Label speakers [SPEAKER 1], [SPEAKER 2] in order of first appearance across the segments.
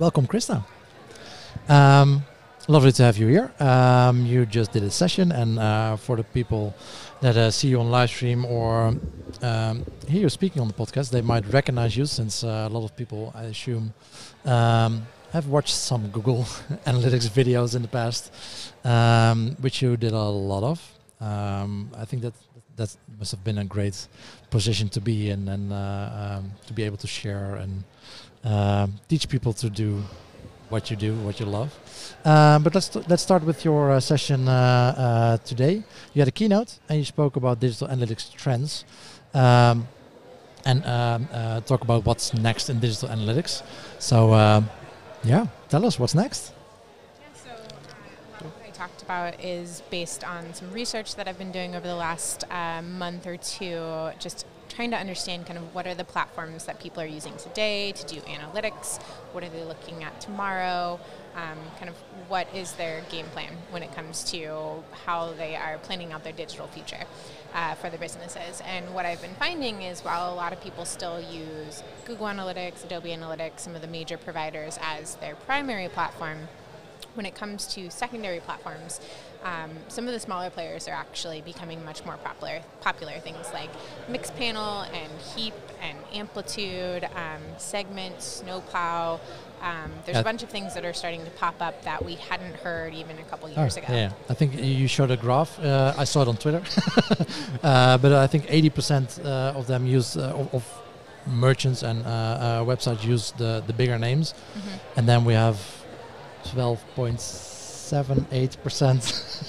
[SPEAKER 1] welcome, Krista. Um, lovely to have you here. Um, you just did a session, and uh, for the people that uh, see you on live stream or um, hear you speaking on the podcast, they might recognize you since uh, a lot of people, I assume, um, have watched some Google Analytics videos in the past, um, which you did a lot of. Um, I think that that must have been a great position to be in and uh, to be able to share and um, teach people to do what you do, what you love. Um, but let's let's start with your uh, session uh, uh, today. You had a keynote and you spoke about digital analytics trends, um, and um, uh, talk about what's next in digital analytics. So, um, yeah, tell us what's next.
[SPEAKER 2] So, uh, what I talked about is based on some research that I've been doing over the last uh, month or two, just trying to understand kind of what are the platforms that people are using today to do analytics, what are they looking at tomorrow, um, kind of what is their game plan when it comes to how they are planning out their digital future uh, for their businesses. And what I've been finding is while a lot of people still use Google Analytics, Adobe Analytics, some of the major providers as their primary platform, when it comes to secondary platforms, um, some of the smaller players are actually becoming much more popular. Popular things like Mixpanel and Heap and Amplitude, um, Segment, Snowplow. Um, there's a bunch of things that are starting to pop up that we hadn't heard even a couple years
[SPEAKER 1] oh,
[SPEAKER 2] ago.
[SPEAKER 1] Yeah, I think you showed a graph. Uh, I saw it on Twitter, uh, but I think 80% uh, of them use uh, of, of, merchants and uh, uh, websites use the the bigger names, mm-hmm. and then we have 12 points seven, eight percent,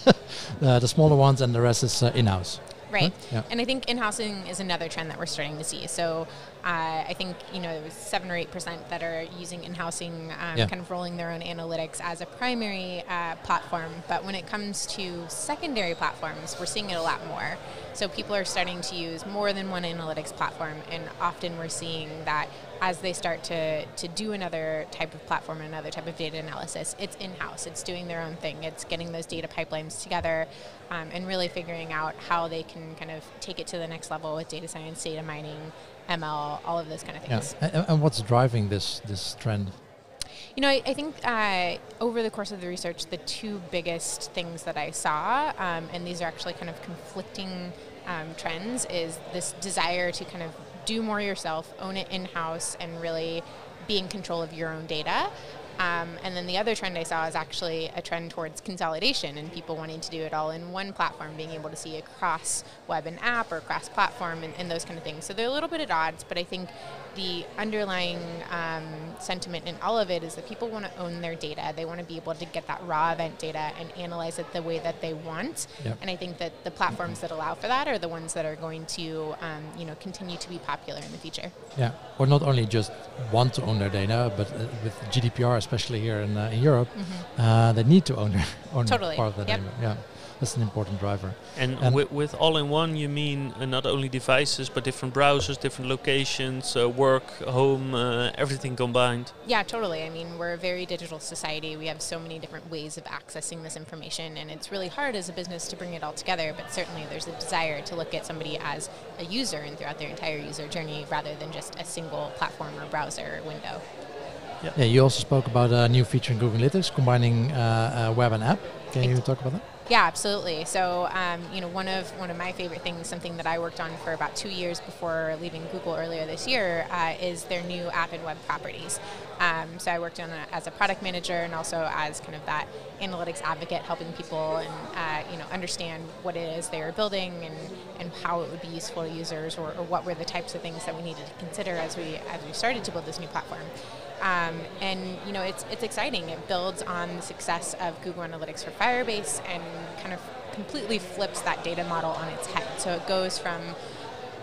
[SPEAKER 1] uh, the smaller ones, and the rest is uh, in-house.
[SPEAKER 2] Right. Yeah. And I think in-housing is another trend that we're starting to see. So uh, I think you know there was seven or eight percent that are using in-housing, um, yeah. kind of rolling their own analytics as a primary uh, platform. But when it comes to secondary platforms, we're seeing it a lot more. So people are starting to use more than one analytics platform, and often we're seeing that as they start to, to do another type of platform, another type of data analysis, it's in house, it's doing their own thing, it's getting those data pipelines together um, and really figuring out how they can kind of take it to the next level with data science, data mining, ML, all of those kind of things.
[SPEAKER 1] Yeah. And, and what's driving this, this trend?
[SPEAKER 2] You know, I, I think uh, over the course of the research, the two biggest things that I saw, um, and these are actually kind of conflicting um, trends, is this desire to kind of do more yourself, own it in house, and really be in control of your own data. Um, and then the other trend I saw is actually a trend towards consolidation and people wanting to do it all in one platform, being able to see across web and app or cross platform and, and those kind of things. So they're a little bit at odds, but I think the underlying um, sentiment in all of it is that people want to own their data. They want to be able to get that raw event data and analyze it the way that they want. Yep. And I think that the platforms that allow for that are the ones that are going to, um, you know, continue to be popular in the future.
[SPEAKER 1] Yeah, or not only just want to own their data, but uh, with GDPR, especially here in, uh, in Europe, mm-hmm. uh, they need to own, their, own
[SPEAKER 2] totally.
[SPEAKER 1] part of the
[SPEAKER 2] yep.
[SPEAKER 1] data. Yeah that's an important driver.
[SPEAKER 3] And, and with, with, all-in-one, you mean uh, not only devices, but different browsers, different locations, uh, work, home, uh, everything combined.
[SPEAKER 2] Yeah, totally. I mean, we're a very digital society. We have so many different ways of accessing this information, and it's really hard as a business to bring it all together. But certainly, there's a desire to look at somebody as a user and throughout their entire user journey, rather than just a single platform or browser or window.
[SPEAKER 1] Yeah. yeah you also spoke about a new feature in Google Analytics combining uh, uh, web and app. Can you talk about that?
[SPEAKER 2] Yeah, absolutely. So, um, you know, one of one of my favorite things, something that I worked on for about two years before leaving Google earlier this year, uh, is their new app and web properties. Um, so I worked on it as a product manager and also as kind of that analytics advocate, helping people and uh, you know understand what it is they are building and, and how it would be useful to users, or, or what were the types of things that we needed to consider as we as we started to build this new platform. Um, and you know, it's it's exciting. It builds on the success of Google Analytics for Firebase and kind of completely flips that data model on its head. So it goes from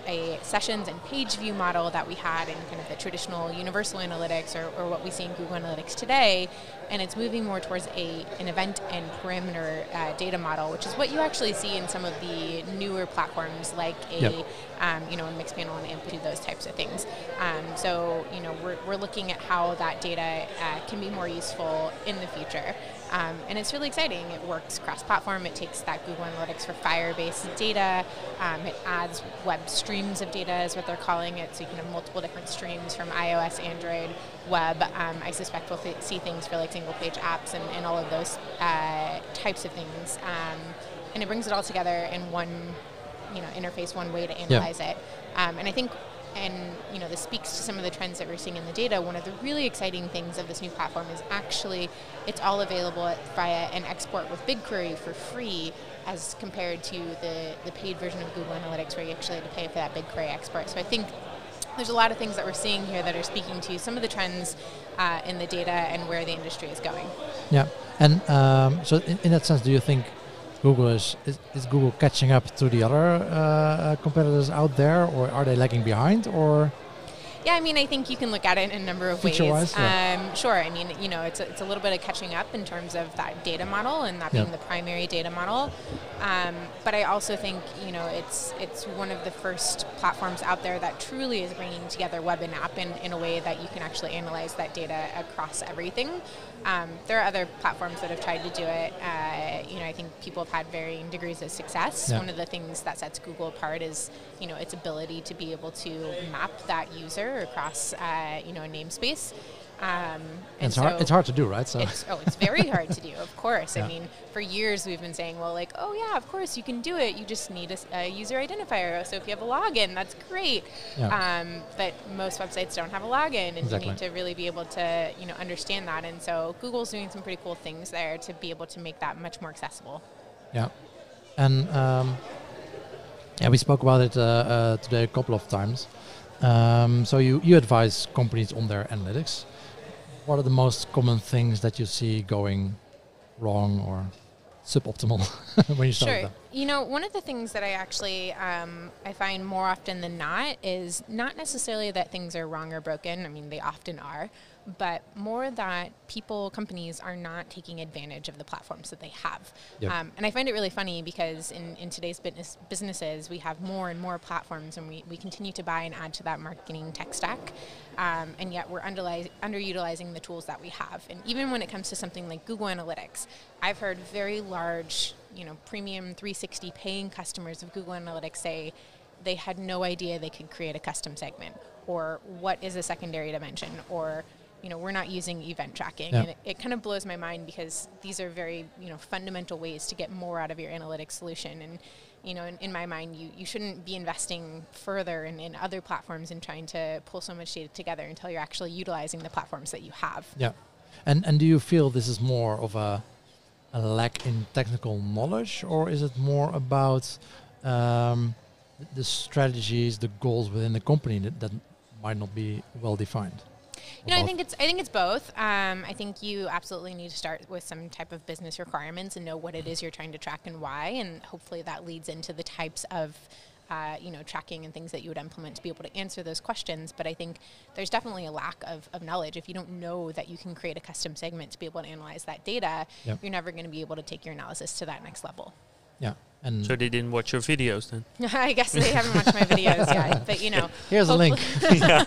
[SPEAKER 2] a sessions and page view model that we had in kind of the traditional universal analytics or, or what we see in Google Analytics today, and it's moving more towards a an event and parameter uh, data model, which is what you actually see in some of the newer platforms like a yep. um, you know a Mixpanel and amplitude, those types of things. Um, so you know we're, we're looking at how that data uh, can be more useful in the future. Um, and it's really exciting. It works cross-platform. It takes that Google Analytics for Firebase data. Um, it adds web streams of data, is what they're calling it. So you can have multiple different streams from iOS, Android, web. Um, I suspect we'll th- see things for like single-page apps and, and, all of those uh, types of things. Um, and it brings it all together in one, you know, interface, one way to analyze yeah. it. Um, and I think and you know this speaks to some of the trends that we're seeing in the data one of the really exciting things of this new platform is actually it's all available via an export with bigquery for free as compared to the, the paid version of google analytics where you actually had to pay for that bigquery export. So i think there's a lot of things that we're seeing here that are speaking to some of the trends uh, in the data and where the industry is going.
[SPEAKER 1] Yeah. And um, so in, in that sense do you think Google is, is, is Google catching up to the other uh, uh, competitors out there, or are they lagging behind, or?
[SPEAKER 2] Yeah, I mean, I think you can look at it in a number of ways.
[SPEAKER 1] Yeah.
[SPEAKER 2] Um, sure. I mean, you know, it's a, it's a little bit of catching up in terms of that data model and that being the primary data model. Um, but I also think, you know, it's it's one of the first platforms out there that truly is bringing together web and app in, in a way that you can actually analyze that data across everything. Um, there are other platforms that have tried to do it. Uh, you know, I think people have had varying degrees of success. Yeah. One of the things that sets Google apart is, you know, its ability to be able to map that user across, uh, you know, a namespace. Um,
[SPEAKER 1] and it's, so hard, it's hard to do, right? So
[SPEAKER 2] it's, oh, it's very hard to do. Of course. Yeah. I mean, for years we've been saying, well, like, oh yeah, of course you can do it. You just need a, a user identifier. So if you have a login, that's great. Yeah. Um, but most websites don't have a login, and exactly. you need to really be able to, you know, understand that. And so Google's doing some pretty cool things there to be able to make that much more accessible.
[SPEAKER 1] Yeah, and um, yeah, we spoke about it uh, uh, today a couple of times. Um, so you you advise companies on their analytics what are the most common things that you see going wrong or suboptimal when you start
[SPEAKER 2] sure. You know, one of the things that I actually um, I find more often than not is not necessarily that things are wrong or broken. I mean, they often are, but more that people, companies are not taking advantage of the platforms that they have. Yep. Um, and I find it really funny because in, in today's business businesses, we have more and more platforms and we, we continue to buy and add to that marketing tech stack. Um, and yet we're underutilizing the tools that we have. And even when it comes to something like Google Analytics, I've heard very large, you know, premium 360 paying customers of Google Analytics say they had no idea they could create a custom segment or what is a secondary dimension or you know, we're not using event tracking. Yeah. And it, it, kind of blows my mind because these are very, you know, fundamental ways to get more out of your analytics solution. And, you know, in, in my mind, you, you shouldn't be investing further in, in other platforms and trying to pull so much data together until you're actually utilizing the platforms that you have.
[SPEAKER 1] Yeah. And, and do you feel this is more of a, a lack in technical knowledge or is it more about um, the strategies, the goals within the company that, that might not be well defined?
[SPEAKER 2] You know, I think it's I think it's both. Um, I think you absolutely need to start with some type of business requirements and know what it is you're trying to track and why, and hopefully that leads into the types of uh, you know, tracking and things that you would implement to be able to answer those questions. But I think there's definitely a lack of, of knowledge. If you don't know that you can create a custom segment to be able to analyze that data, yep. you're never going to be able to take your analysis to that next level.
[SPEAKER 1] Yeah.
[SPEAKER 3] And so they didn't watch your videos then?
[SPEAKER 2] I guess they haven't watched my videos yet. But you know,
[SPEAKER 1] here's a link. yeah.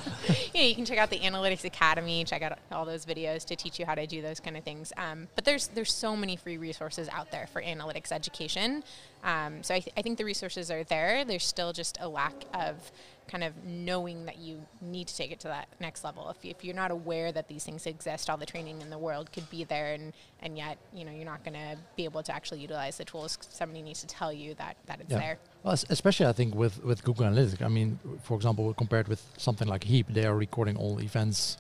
[SPEAKER 2] you, know, you can check out the Analytics Academy, check out all those videos to teach you how to do those kind of things. Um, but there's there's so many free resources out there for analytics education. Um, so I, th- I think the resources are there. There's still just a lack of kind of knowing that you need to take it to that next level. If, if you're not aware that these things exist, all the training in the world could be there, and, and yet you know you're not going to be able to actually utilize the tools. Somebody needs to tell you that that it's yeah. there.
[SPEAKER 1] Well, especially I think with with Google Analytics. I mean, for example, compared with something like Heap, they are recording all events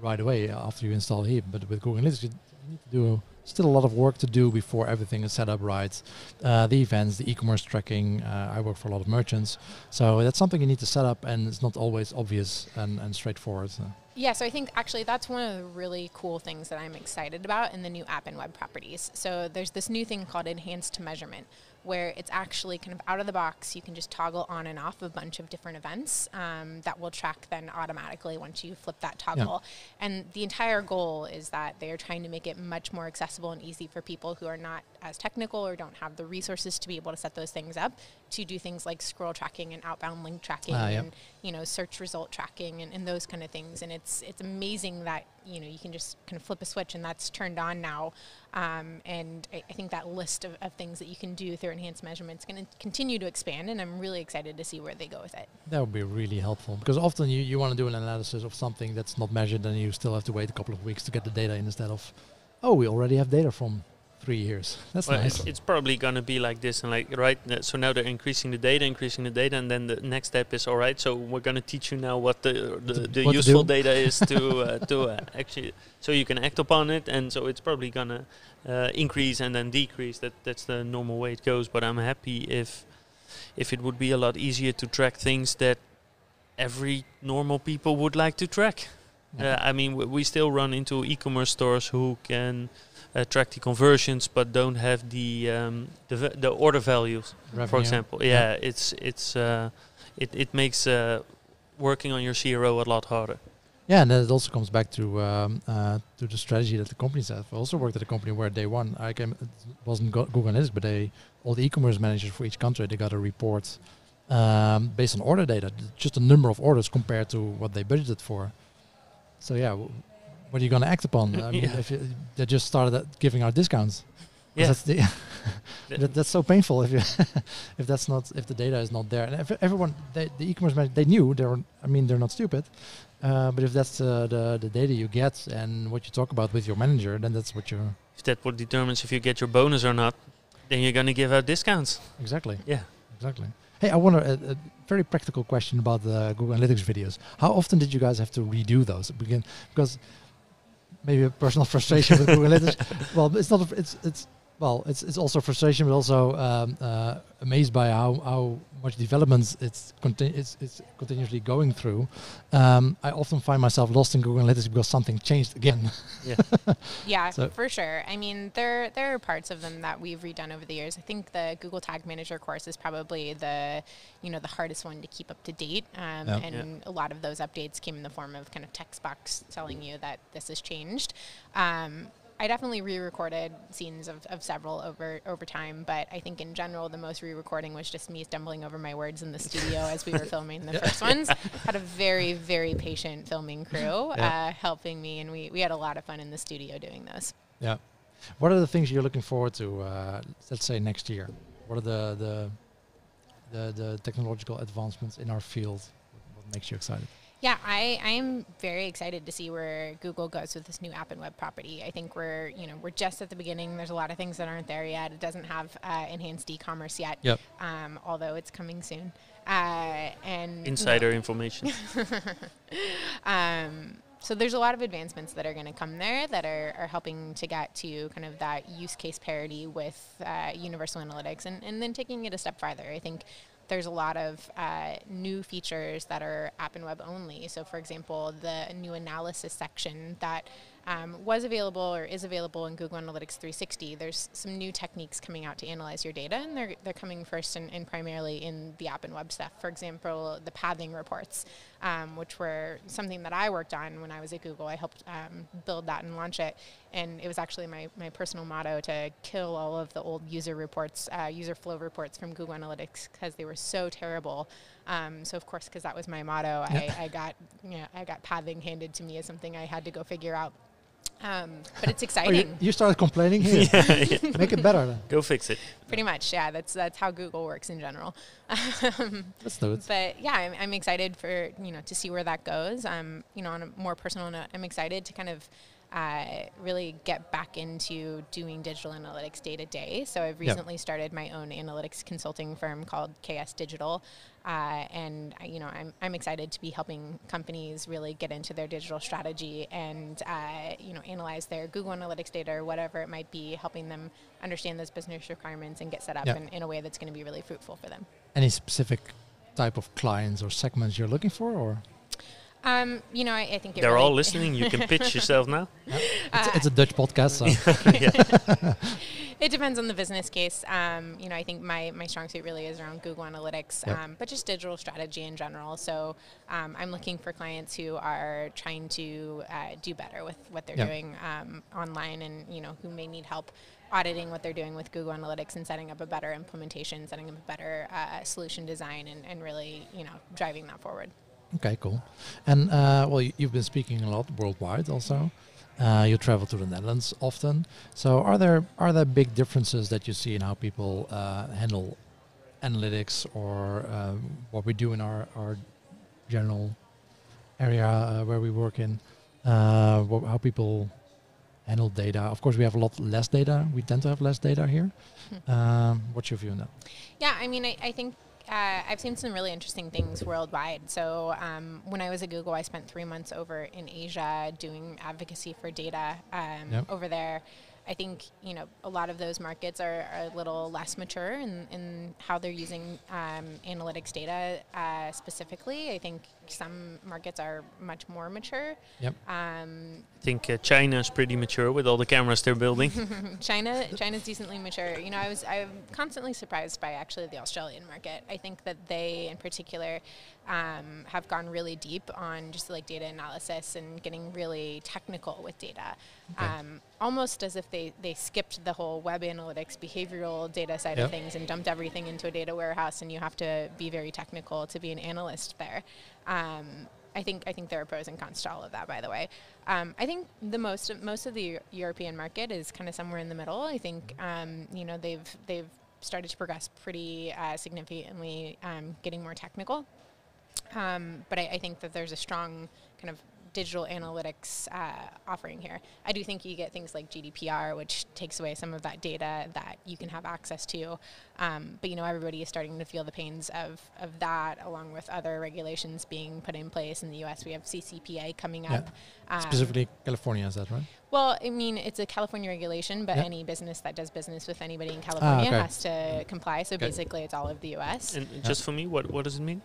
[SPEAKER 1] right away after you install Heap. But with Google Analytics, you need to do still a lot of work to do before everything is set up right. Uh, the events, the e-commerce tracking. Uh, I work for a lot of merchants, so that's something you need to set up, and it's not always obvious and, and straightforward. So.
[SPEAKER 2] Yeah, so I think actually that's one of the really cool things that I'm excited about in the new app and web properties. So there's this new thing called enhanced measurement, where it's actually kind of out of the box. You can just toggle on and off a bunch of different events um, that will track then automatically once you flip that toggle. Yeah. And the entire goal is that they are trying to make it much more accessible and easy for people who are not as technical or don't have the resources to be able to set those things up to do things like scroll tracking and outbound link tracking uh, and you know search result tracking and, and those kind of things. And it's it's amazing that you know you can just kind of flip a switch and that's turned on now. Um, and I, I, think that list of, of things that you can do through enhanced measurement is going to continue to expand, and I'm really excited to see where they go with it.
[SPEAKER 1] That would be really helpful because often you, you want to do an analysis of something that's not measured, and you still have to wait a couple of weeks to get the data in instead of, oh, we already have data from three years. That's
[SPEAKER 3] well,
[SPEAKER 1] nice.
[SPEAKER 3] It's, it's probably going to be like this, and like right. So now they're increasing the data, increasing the data, and then the next step is all right. So we're going to teach you now what the the, the useful data is to uh, to uh, actually, so you can act upon it, and so it's probably going to uh, increase and then decrease. That that's the normal way it goes. But I'm happy if if it would be a lot easier to track things that every normal people would like to track. Yeah. Uh, I mean, we still run into e-commerce stores who can uh, track the conversions but don't have the um, the, the order values, Revenue. for example. Yeah, yeah, it's it's uh, it it makes uh, working on your CRO a lot harder.
[SPEAKER 1] Yeah, and then it also comes back to um, uh, to the strategy that the companies have. I also worked at a company where day one, I came, it wasn't Go Google Analytics, but they all the e-commerce managers for each country they got a report um, based on order data, just a number of orders compared to what they budgeted for. So yeah, what are you going to act upon? I mean, yeah. if you, they just started giving out discounts. Yeah, that's, the that, that's so painful if you if that's not if the data is not there. And if everyone they, the e-commerce manager they knew they were. I mean, they're not stupid. Uh, but if that's uh, the the data you get and what you talk about with your manager, then that's what you.
[SPEAKER 3] If that what determines if you get your bonus or not, then you're going to give out discounts.
[SPEAKER 1] Exactly.
[SPEAKER 3] Yeah.
[SPEAKER 1] Exactly. Hey, I wonder a, a, very practical question about the Google Analytics videos. How often did you guys have to redo those? Because maybe a personal frustration with Google Analytics. Well, it's not. A, it's it's well, it's it's also frustration, but also um, uh, amazed by how how much developments it's, conti- it's, it's continuously going through. Um, I often find myself lost in Google Analytics because something changed again.
[SPEAKER 2] Yeah, yeah, so for sure. I mean, there there are parts of them that we've redone over the years. I think the Google Tag Manager course is probably the you know the hardest one to keep up to date, um, and yeah. a lot of those updates came in the form of kind of text box telling you that this has changed. I definitely re-recorded scenes of, of several over over time, but I think in general the most re-recording was just me stumbling over my words in the studio as we were filming the first ones. Had a very very patient filming crew yeah. uh, helping me, and we we had a lot of fun in the studio doing those.
[SPEAKER 1] Yeah. What are the things you're looking forward to? Uh, let's say next year. What are the the the, the technological advancements in our field? What makes you excited?
[SPEAKER 2] Yeah, I, I'm very excited to see where Google goes with this new app and web property. I think we're, you know, we're just at the beginning. There's a lot of things that aren't there yet. It doesn't have uh, enhanced e-commerce yet,
[SPEAKER 1] yep.
[SPEAKER 2] um, although it's coming soon. Uh, and
[SPEAKER 3] insider information.
[SPEAKER 2] um, so there's a lot of advancements that are going to come there that are, are helping to get to kind of that use case parity with uh, universal analytics and, and then taking it a step farther. I think there's a lot of uh, new features that are app and web only. So, for example, the new analysis section that um, was available or is available in Google Analytics 360. There's some new techniques coming out to analyze your data, and they're, they're coming first and, and primarily in the app and web stuff. For example, the pathing reports, um, which were something that I worked on when I was at Google. I helped um, build that and launch it, and it was actually my, my personal motto to kill all of the old user reports, uh, user flow reports from Google Analytics because they were so terrible. Um, so of course, because that was my motto, I, I got you know, I got pathing handed to me as something I had to go figure out. Um, but it's exciting.
[SPEAKER 1] Oh, you, you, started complaining here. yeah, yeah. Make it better. Then.
[SPEAKER 3] Go fix it.
[SPEAKER 2] Pretty much, yeah. That's that's how Google works in general.
[SPEAKER 1] um, Let's do it.
[SPEAKER 2] But yeah, I'm, I'm excited for you know to see where that goes. Um, you know, on a more personal note, I'm excited to kind of uh, really get back into doing digital analytics day to day. So I've recently yep. started my own analytics consulting firm called KS Digital, uh, and you know I'm, I'm excited to be helping companies really get into their digital strategy and uh, you know analyze their Google Analytics data or whatever it might be, helping them understand those business requirements and get set up yep. in, in a way that's going to be really fruitful for them.
[SPEAKER 1] Any specific type of clients or segments you're looking for, or
[SPEAKER 2] um, you know, I, I think
[SPEAKER 3] they're really all listening. You can pitch yourself now.
[SPEAKER 1] Yep. It's, uh, it's, a Dutch podcast, so
[SPEAKER 2] it depends on the business case. Um, you know, I think my my strong suit really is around Google Analytics, yep. um, but just digital strategy in general. So um, I'm looking for clients who are trying to uh, do better with what they're yep. doing um, online, and you know, who may need help auditing what they're doing with Google Analytics and setting up a better implementation, setting up a better uh, solution design, and, and really, you know, driving that forward.
[SPEAKER 1] Okay, cool. And uh, well, you've been speaking a lot worldwide, also. Uh, you travel to the Netherlands often. So, are there are there big differences that you see in how people uh, handle analytics or uh, what we do in our our general area uh, where we work in? Uh, how people handle data. Of course, we have a lot less data. We tend to have less data here. Hmm. Um, what's your view on that?
[SPEAKER 2] Yeah, I mean, I, I think uh, I've seen some really interesting things worldwide. So um, when I was at Google, I spent three months over in Asia doing advocacy for data um, yep. over there. I think you know a lot of those markets are, are a little less mature in, in how they're using um, analytics data uh, specifically. I think some markets are much more mature.
[SPEAKER 1] Yep.
[SPEAKER 3] Um, I think uh, China is pretty mature with all the cameras they're building.
[SPEAKER 2] China, China's decently mature. You know, I was I'm constantly surprised by actually the Australian market. I think that they, in particular, um, have gone really deep on just like data analysis and getting really technical with data. Okay. Um, almost as if they, they skipped the whole web analytics behavioral data side yep. of things and dumped everything into a data warehouse and you have to be very technical to be an analyst there. Um, I think I think there are pros and cons to all of that. By the way, um, I think the most most of the European market is kind of somewhere in the middle. I think um, you know they've they've started to progress pretty uh, significantly, um, getting more technical. Um, but I, I, think that there's a strong kind of digital analytics uh, offering here. I do think you get things like GDPR, which takes away some of that data that you can have access to. Um, but you know, everybody is starting to feel the pains of, of that, along with other regulations being put in place. In the U.S., we have CCPA coming yeah. up.
[SPEAKER 1] Um, Specifically, California, is that right?
[SPEAKER 2] Well, I mean, it's a California regulation, but any business that does business with anybody in California ah, okay. has to comply. So okay. basically, it's all of the U.S.
[SPEAKER 3] And just for me, what what does it mean?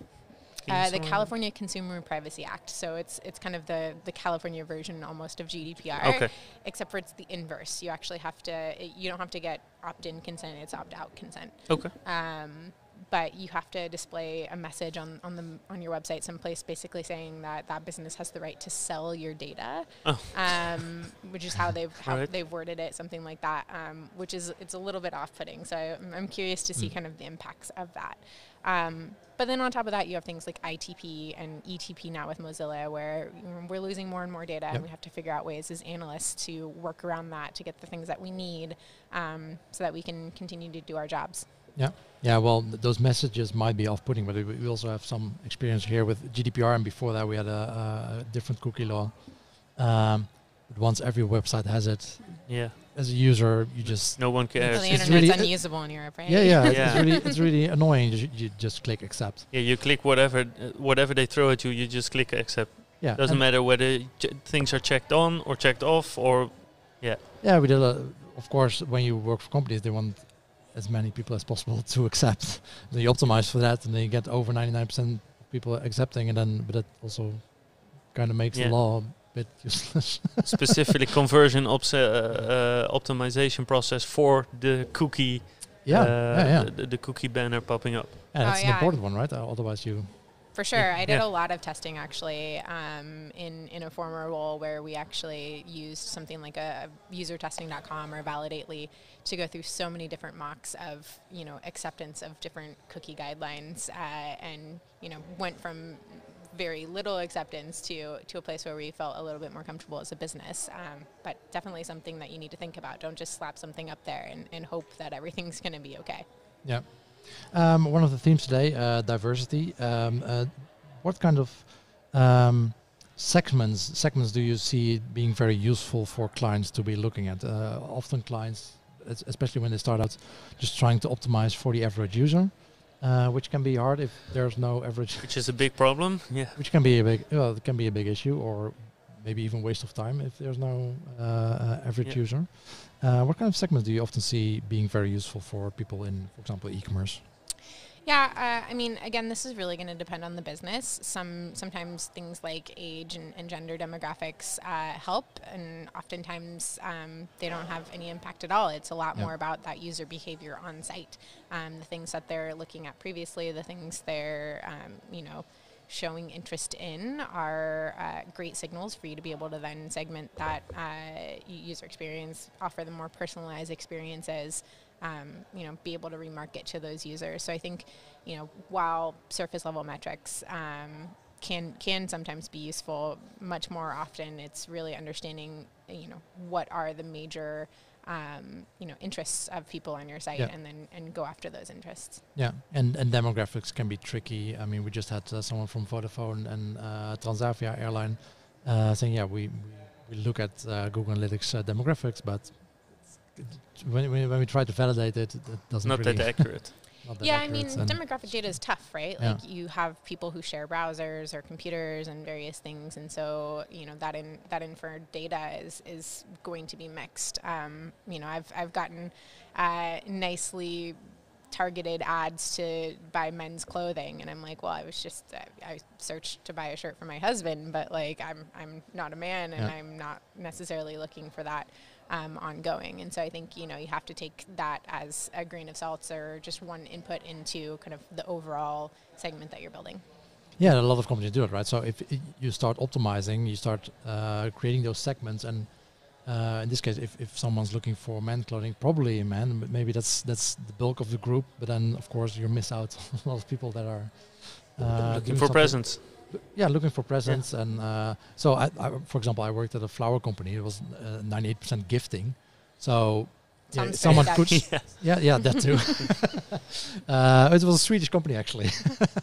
[SPEAKER 2] Uh, the California Consumer Privacy Act. So it's it's kind of the the California version almost of GDPR.
[SPEAKER 3] Okay.
[SPEAKER 2] Except for it's the inverse. You actually have to. You don't have to get opt-in consent. It's opt-out consent.
[SPEAKER 3] Okay.
[SPEAKER 2] Um, but you have to display a message on, on the on your website someplace basically saying that that business has the right to sell your data
[SPEAKER 3] oh.
[SPEAKER 2] um, which is how they've how right. they've worded it something like that um, which is it's a little bit off-putting so I'm, I'm curious to see mm. kind of the impacts of that um, but then on top of that, you have things like ITP and ETP now with Mozilla, where we're losing more and more data, yep. and we have to figure out ways as analysts to work around that to get the things that we need, um, so that we can continue to do our jobs.
[SPEAKER 1] Yeah, yeah. Well, th- those messages might be off-putting, but we also have some experience here with GDPR, and before that, we had a, a different cookie law. Um, once every website has it,
[SPEAKER 3] yeah,
[SPEAKER 1] as a user, you just
[SPEAKER 3] no one cares.
[SPEAKER 2] So the it's internet's really unusable in Europe, right?
[SPEAKER 1] Yeah, yeah, yeah. It's really it's really annoying. You, you, just click accept.
[SPEAKER 3] Yeah, you click whatever uh, whatever they throw at you. You just click accept. Yeah, doesn't matter whether things are checked on or checked off or yeah.
[SPEAKER 1] Yeah, we did. A, of course, when you work for companies, they want as many people as possible to accept. they optimize for that, and they get over ninety nine percent people accepting, and then but that also kind of makes yeah. the law bit useless.
[SPEAKER 3] Specifically, conversion ops- uh, uh, optimization process for the cookie.
[SPEAKER 1] Yeah, uh, yeah, yeah.
[SPEAKER 3] The, the, cookie banner popping up.
[SPEAKER 1] Yeah, that's oh, an important one, right? Uh, otherwise, you.
[SPEAKER 2] For sure, yeah. I did a lot of testing actually um, in in a former role where we actually used something like a, a usertesting.com or Validately to go through so many different mocks of you know acceptance of different cookie guidelines uh, and you know went from very little acceptance to to a place where we felt a little bit more comfortable as a business. Um, but definitely something that you need to think about. Don't just slap something up there and, and hope that everything's going to be okay.
[SPEAKER 1] Yeah. Um, one of the themes today, uh, diversity. Um, uh, what kind of um, segments segments do you see being very useful for clients to be looking at? Uh, often clients, especially when they start out, just trying to optimize for the average user uh, which can be hard if there's no average.
[SPEAKER 3] Which is a big problem. Yeah.
[SPEAKER 1] Which can be a big, well, it can be a big issue, or maybe even waste of time if there's no uh, uh, average yeah. user. Uh, what kind of segments do you often see being very useful for people in, for example, e-commerce?
[SPEAKER 2] Yeah, uh, I mean, again, this is really going to depend on the business. Some sometimes things like age and, and gender demographics uh, help, and oftentimes um, they don't have any impact at all. It's a lot more about that user behavior on site, um, the things that they're looking at previously, the things they're, um, you know, showing interest in are uh, great signals for you to be able to then segment that uh, user experience, offer them more personalized experiences, um, you know, be able to remarket to those users. So I think, you know, while surface level metrics um, can can sometimes be useful. Much more often, it's really understanding you know what are the major um, you know interests of people on your site yeah. and then and go after those interests.
[SPEAKER 1] Yeah, and and demographics can be tricky. I mean, we just had uh, someone from Vodafone and uh, Transavia airline uh, saying, yeah, we, we, look at uh, Google Analytics uh, demographics, but when, when we try to validate it, it doesn't
[SPEAKER 3] not
[SPEAKER 1] really
[SPEAKER 3] that accurate.
[SPEAKER 2] yeah, I mean, demographic data is tough, right? Yeah. Like you have people who share browsers or computers and various things, and so you know that in that inferred data is is going to be mixed. Um, you know, I've I've gotten uh, nicely targeted ads to buy men's clothing and I'm like well I was just I, I searched to buy a shirt for my husband but like I'm I'm not a man and yeah. I'm not necessarily looking for that um, ongoing and so I think you know you have to take that as a grain of salt or just one input into kind of the overall segment that you're building
[SPEAKER 1] yeah a lot of companies do it right so if you start optimizing you start uh, creating those segments and uh, in this case, if, if someone's looking for men clothing, probably a man, but maybe that's that's the bulk of the group. But then, of course, you miss out a lot of people that are
[SPEAKER 3] uh, looking for presents.
[SPEAKER 1] Yeah, looking for presents, yeah. and uh, so I, I, for example, I worked at a flower company. It was uh, ninety-eight percent gifting, so
[SPEAKER 2] yeah,
[SPEAKER 1] someone could. yeah, yeah, that too. uh, it was a Swedish company actually,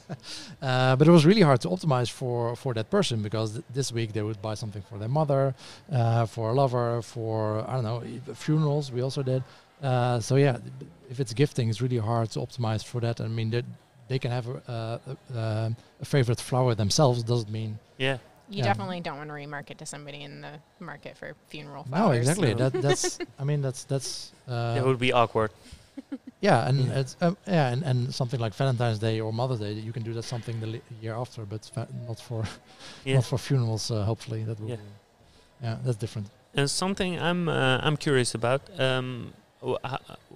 [SPEAKER 1] uh, but it was really hard to optimize for for that person because th this week they would buy something for their mother, uh, for a lover, for I don't know funerals. We also did. Uh, so yeah, if it's gifting, it's really hard to optimize for that. I mean, they can have a, a, a favorite flower themselves. Doesn't mean
[SPEAKER 3] yeah
[SPEAKER 2] you yeah. definitely don't want to remarket to somebody in the market for funeral
[SPEAKER 1] flowers. No, exactly. that, that's. I mean, that's that's.
[SPEAKER 3] Uh, it would be awkward.
[SPEAKER 1] Yeah, and yeah. it's um, yeah, and, and something like Valentine's Day or Mother's Day, you can do that something the year after, but not for yeah. not for funerals. Uh, hopefully, that will. Yeah. yeah, that's different.
[SPEAKER 3] And something I'm uh, I'm curious about. Um,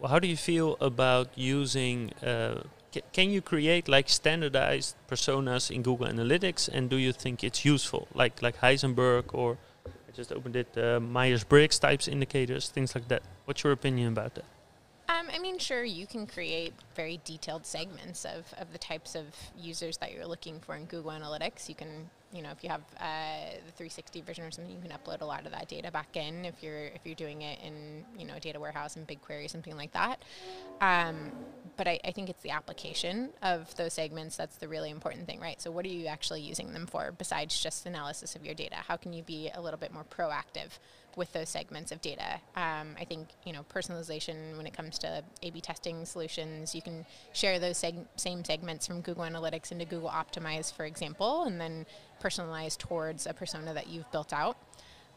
[SPEAKER 3] how do you feel about using uh, can you create like standardized personas in Google Analytics, and do you think it's useful, like like Heisenberg or I just opened it, uh, Myers-Briggs types indicators, things like that? What's your opinion about that?
[SPEAKER 2] Um, I mean, sure, you can create very detailed segments of, of the types of users that you're looking for in Google Analytics. You can, you know, if you have uh, the 360 version or something, you can upload a lot of that data back in. If you're if you're doing it in, you know, a data warehouse and BigQuery, something like that. Um, but I, I think it's the application of those segments that's the really important thing, right? So, what are you actually using them for besides just analysis of your data? How can you be a little bit more proactive? With those segments of data. Um, I think you know personalization when it comes to A/B testing solutions, you can share those seg- same segments from Google Analytics into Google Optimize, for example, and then personalize towards a persona that you've built out.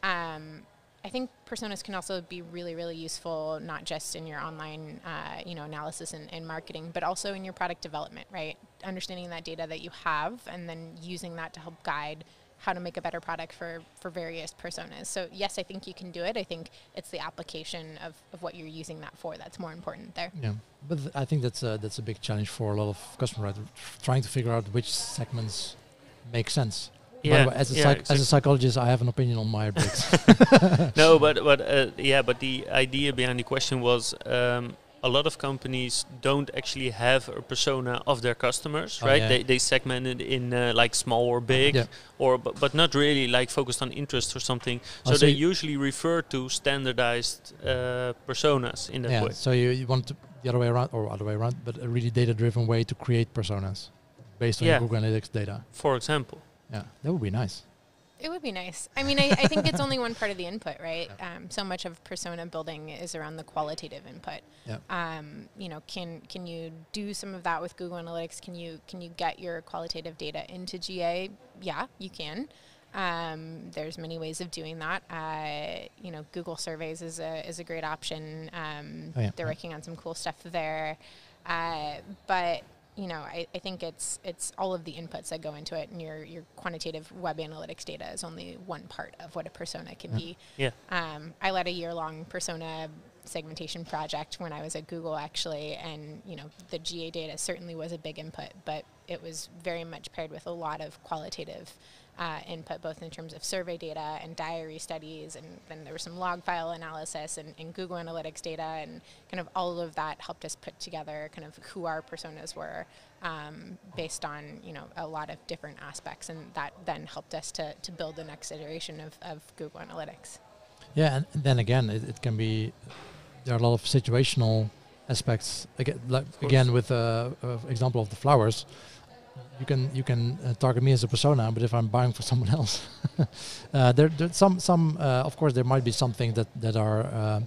[SPEAKER 2] Um, I think personas can also be really, really useful, not just in your online, uh, you know, analysis and, and, marketing, but also in your product development, right? Understanding that data that you have and then using that to help guide how to make a better product for, for various personas. So yes, I think you can do it. I think it's the application of, of what you're using that for that's more important there.
[SPEAKER 1] Yeah, but th- I think that's a, that's a big challenge for a lot of customers, right? trying to figure out which segments make sense. Yeah, way, as a yeah, psych- as a psychologist, I have an opinion on my bricks.
[SPEAKER 3] no, but but uh, yeah, but the idea behind the question was um, a lot of companies don't actually have a persona of their customers, oh right? Yeah. They, they segment it in uh, like small or big, yeah. or but, but not really like focused on interest or something. Oh, so, so they usually refer to standardized uh, personas in that yeah, way.
[SPEAKER 1] So you, you want to the other way around, or other way around, but a really data-driven way to create personas based on Google Analytics data.
[SPEAKER 3] For example.
[SPEAKER 1] Yeah, that would be nice.
[SPEAKER 2] It would be nice. I mean, I, I think it's only one part of the input, right? Um, so much of persona building is around the qualitative input.
[SPEAKER 1] Yeah.
[SPEAKER 2] Um, you know, can can you do some of that with Google Analytics? Can you can you get your qualitative data into GA? Yeah, you can. Um, there's many ways of doing that. Uh, you know, Google Surveys is a is a great option. Um, oh, yeah. They're working on some cool stuff there. Uh, but you know, I, I think it's it's all of the inputs that go into it, and your your quantitative web analytics data is only one part of what a persona can
[SPEAKER 3] yeah.
[SPEAKER 2] be.
[SPEAKER 3] Yeah.
[SPEAKER 2] Um, I led a year long persona segmentation project when I was at Google actually, and you know the GA data certainly was a big input, but it was very much paired with a lot of qualitative uh, input, both in terms of survey data and diary studies, and then there was some log file analysis and, and, Google Analytics data, and kind of all of that helped us put together kind of who our personas were um, based on you know a lot of different aspects, and that then helped us to, to build the next iteration of, of Google Analytics.
[SPEAKER 1] Yeah, and then again, it, it can be there are a lot of situational aspects. Again, like again with uh, uh, example of the flowers you can you can uh, target me as a persona, but if I'm buying for someone else, uh, there there's some some uh, of course there might be something that that are uh,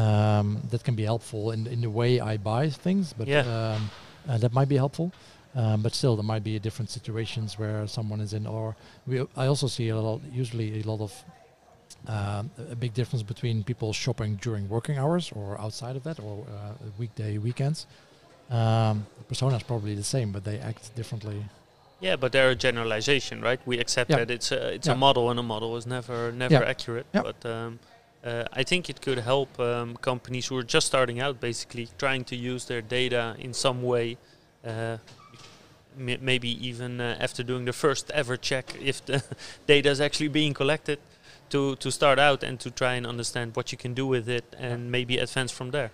[SPEAKER 1] um, that can be helpful in in the way I buy things, but yeah. um, uh, that might be helpful. Um, but still, there might be different situations where someone is in, or we. I also see a lot, usually a lot of um, a big difference between people shopping during working hours or outside of that, or uh, weekday weekends. Um, the persona is probably the same, but they act differently.
[SPEAKER 3] Yeah, but they're a generalization, right? We accept that it's a, it's a model, and a model is never never accurate. But um, uh, I think it could help um, companies who are just starting out, basically trying to use their data in some way. Uh, maybe even uh, after doing the first ever check if the data is actually being collected, to to start out and to try and understand what you can do with it, and maybe advance from there.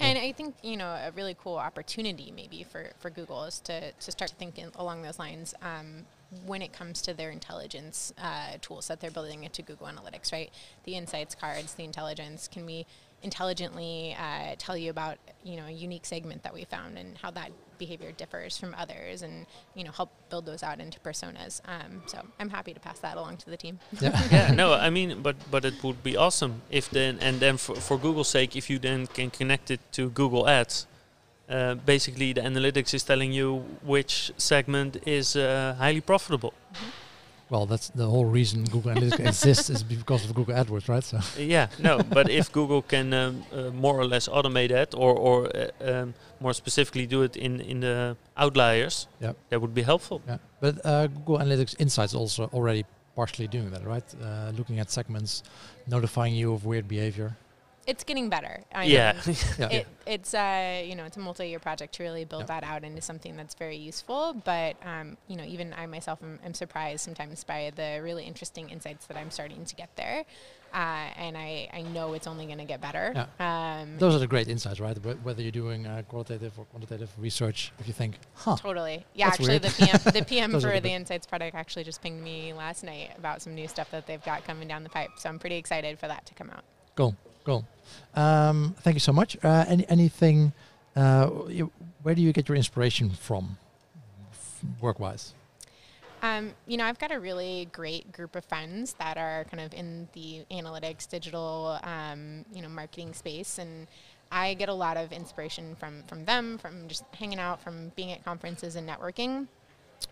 [SPEAKER 2] And I think you know a really cool opportunity maybe for, for Google is to, to start thinking along those lines um, when it comes to their intelligence uh, tools that they're building into Google Analytics, right? The insights cards, the intelligence. Can we intelligently uh, tell you about you know a unique segment that we found and how that behavior differs from others and you know help build those out into personas. Um, so i'm happy to pass that along to the team.
[SPEAKER 3] Yeah. yeah no i mean but but it would be awesome if then and then for, for google's sake if you then can connect it to google ads. Uh, basically the analytics is telling you which segment is uh, highly profitable. Mm-hmm.
[SPEAKER 1] Well, that's the whole reason Google Analytics exists is because of Google AdWords, right? So
[SPEAKER 3] yeah, no, but if Google can um, uh, more or less automate that, or or uh, um, more specifically do it in in the outliers, yeah, that would be helpful.
[SPEAKER 1] Yeah, but uh, Google Analytics Insights also already partially doing that, right? Uh, looking at segments, notifying you of weird behavior
[SPEAKER 2] it's getting better.
[SPEAKER 3] I yeah.
[SPEAKER 2] yeah. It, it's uh, you know it's a multi-year project to really build that out into something that's very useful. But um, you know even I myself am, am, surprised sometimes by the really interesting insights that I'm starting to get there. Uh, and I, I know it's only going to get better.
[SPEAKER 1] Yeah. Um, Those are the great insights, right? Whether you're doing uh, qualitative or quantitative research, if you think, huh.
[SPEAKER 2] Totally. Yeah, actually, the PM, the PM for the Insights product actually just pinged me last night about some new stuff that they've got coming down the pipe. So I'm pretty excited for that to come out.
[SPEAKER 1] Cool. Cool. Um, thank you so much. Uh, any anything? Uh, you, where do you get your inspiration from, work-wise?
[SPEAKER 2] Um, you know, I've got a really great group of friends that are kind of in the analytics, digital, um, you know, marketing space, and I get a lot of inspiration from from them, from just hanging out, from being at conferences and networking,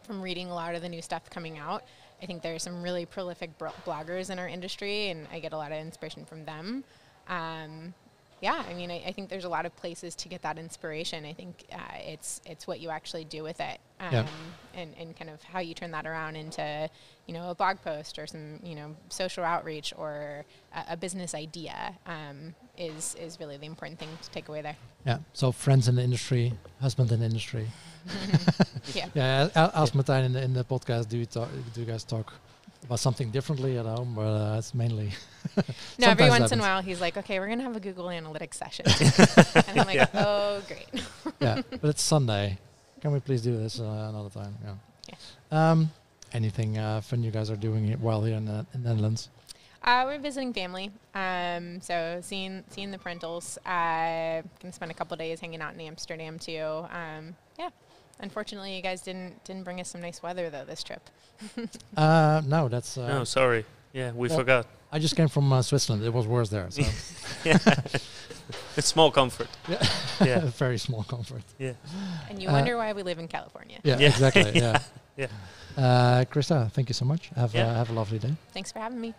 [SPEAKER 2] from reading a lot of the new stuff coming out. I think there are some really prolific bloggers in our industry, and I get a lot of inspiration from them um, yeah, I mean, I, I, think there's a lot of places to get that inspiration. I think uh, it's it's what you actually do with it, um, yeah. and and kind of how you turn that around into, you know, a blog post or some you know social outreach or a, a business idea um, is is really the important thing to take away there.
[SPEAKER 1] Yeah. So friends in the industry, husband in the industry.
[SPEAKER 2] yeah.
[SPEAKER 1] Yeah. Ask Martijn in the in the podcast. Do you talk? Do you guys talk? About something differently at home, but uh, it's mainly.
[SPEAKER 2] no, every once happens. in a while he's like, "Okay, we're gonna have a Google Analytics session," and I'm like, yeah. "Oh, great."
[SPEAKER 1] yeah, but it's Sunday. Can we please do this uh, another time? Yeah. yeah. Um, anything uh, fun you guys are doing while here in the, in the Netherlands?
[SPEAKER 2] Uh, we're visiting family, um, so seeing seeing the parentals. Uh, gonna spend a couple days hanging out in Amsterdam too. Um, yeah, Unfortunately, you guys didn't didn't bring us some nice weather though this trip.
[SPEAKER 1] uh, no, that's. Uh,
[SPEAKER 3] no, sorry. Yeah, we well, forgot.
[SPEAKER 1] I just came from uh, Switzerland. It was worse there. So.
[SPEAKER 3] yeah. it's small comfort.
[SPEAKER 1] Yeah. yeah. Very small comfort.
[SPEAKER 3] Yeah.
[SPEAKER 2] And you wonder why we live in California.
[SPEAKER 1] Yeah, yeah. exactly. yeah.
[SPEAKER 3] yeah.
[SPEAKER 1] Uh, Krista, thank you so much. Have, yeah. uh, have a lovely day.
[SPEAKER 2] Thanks for having me.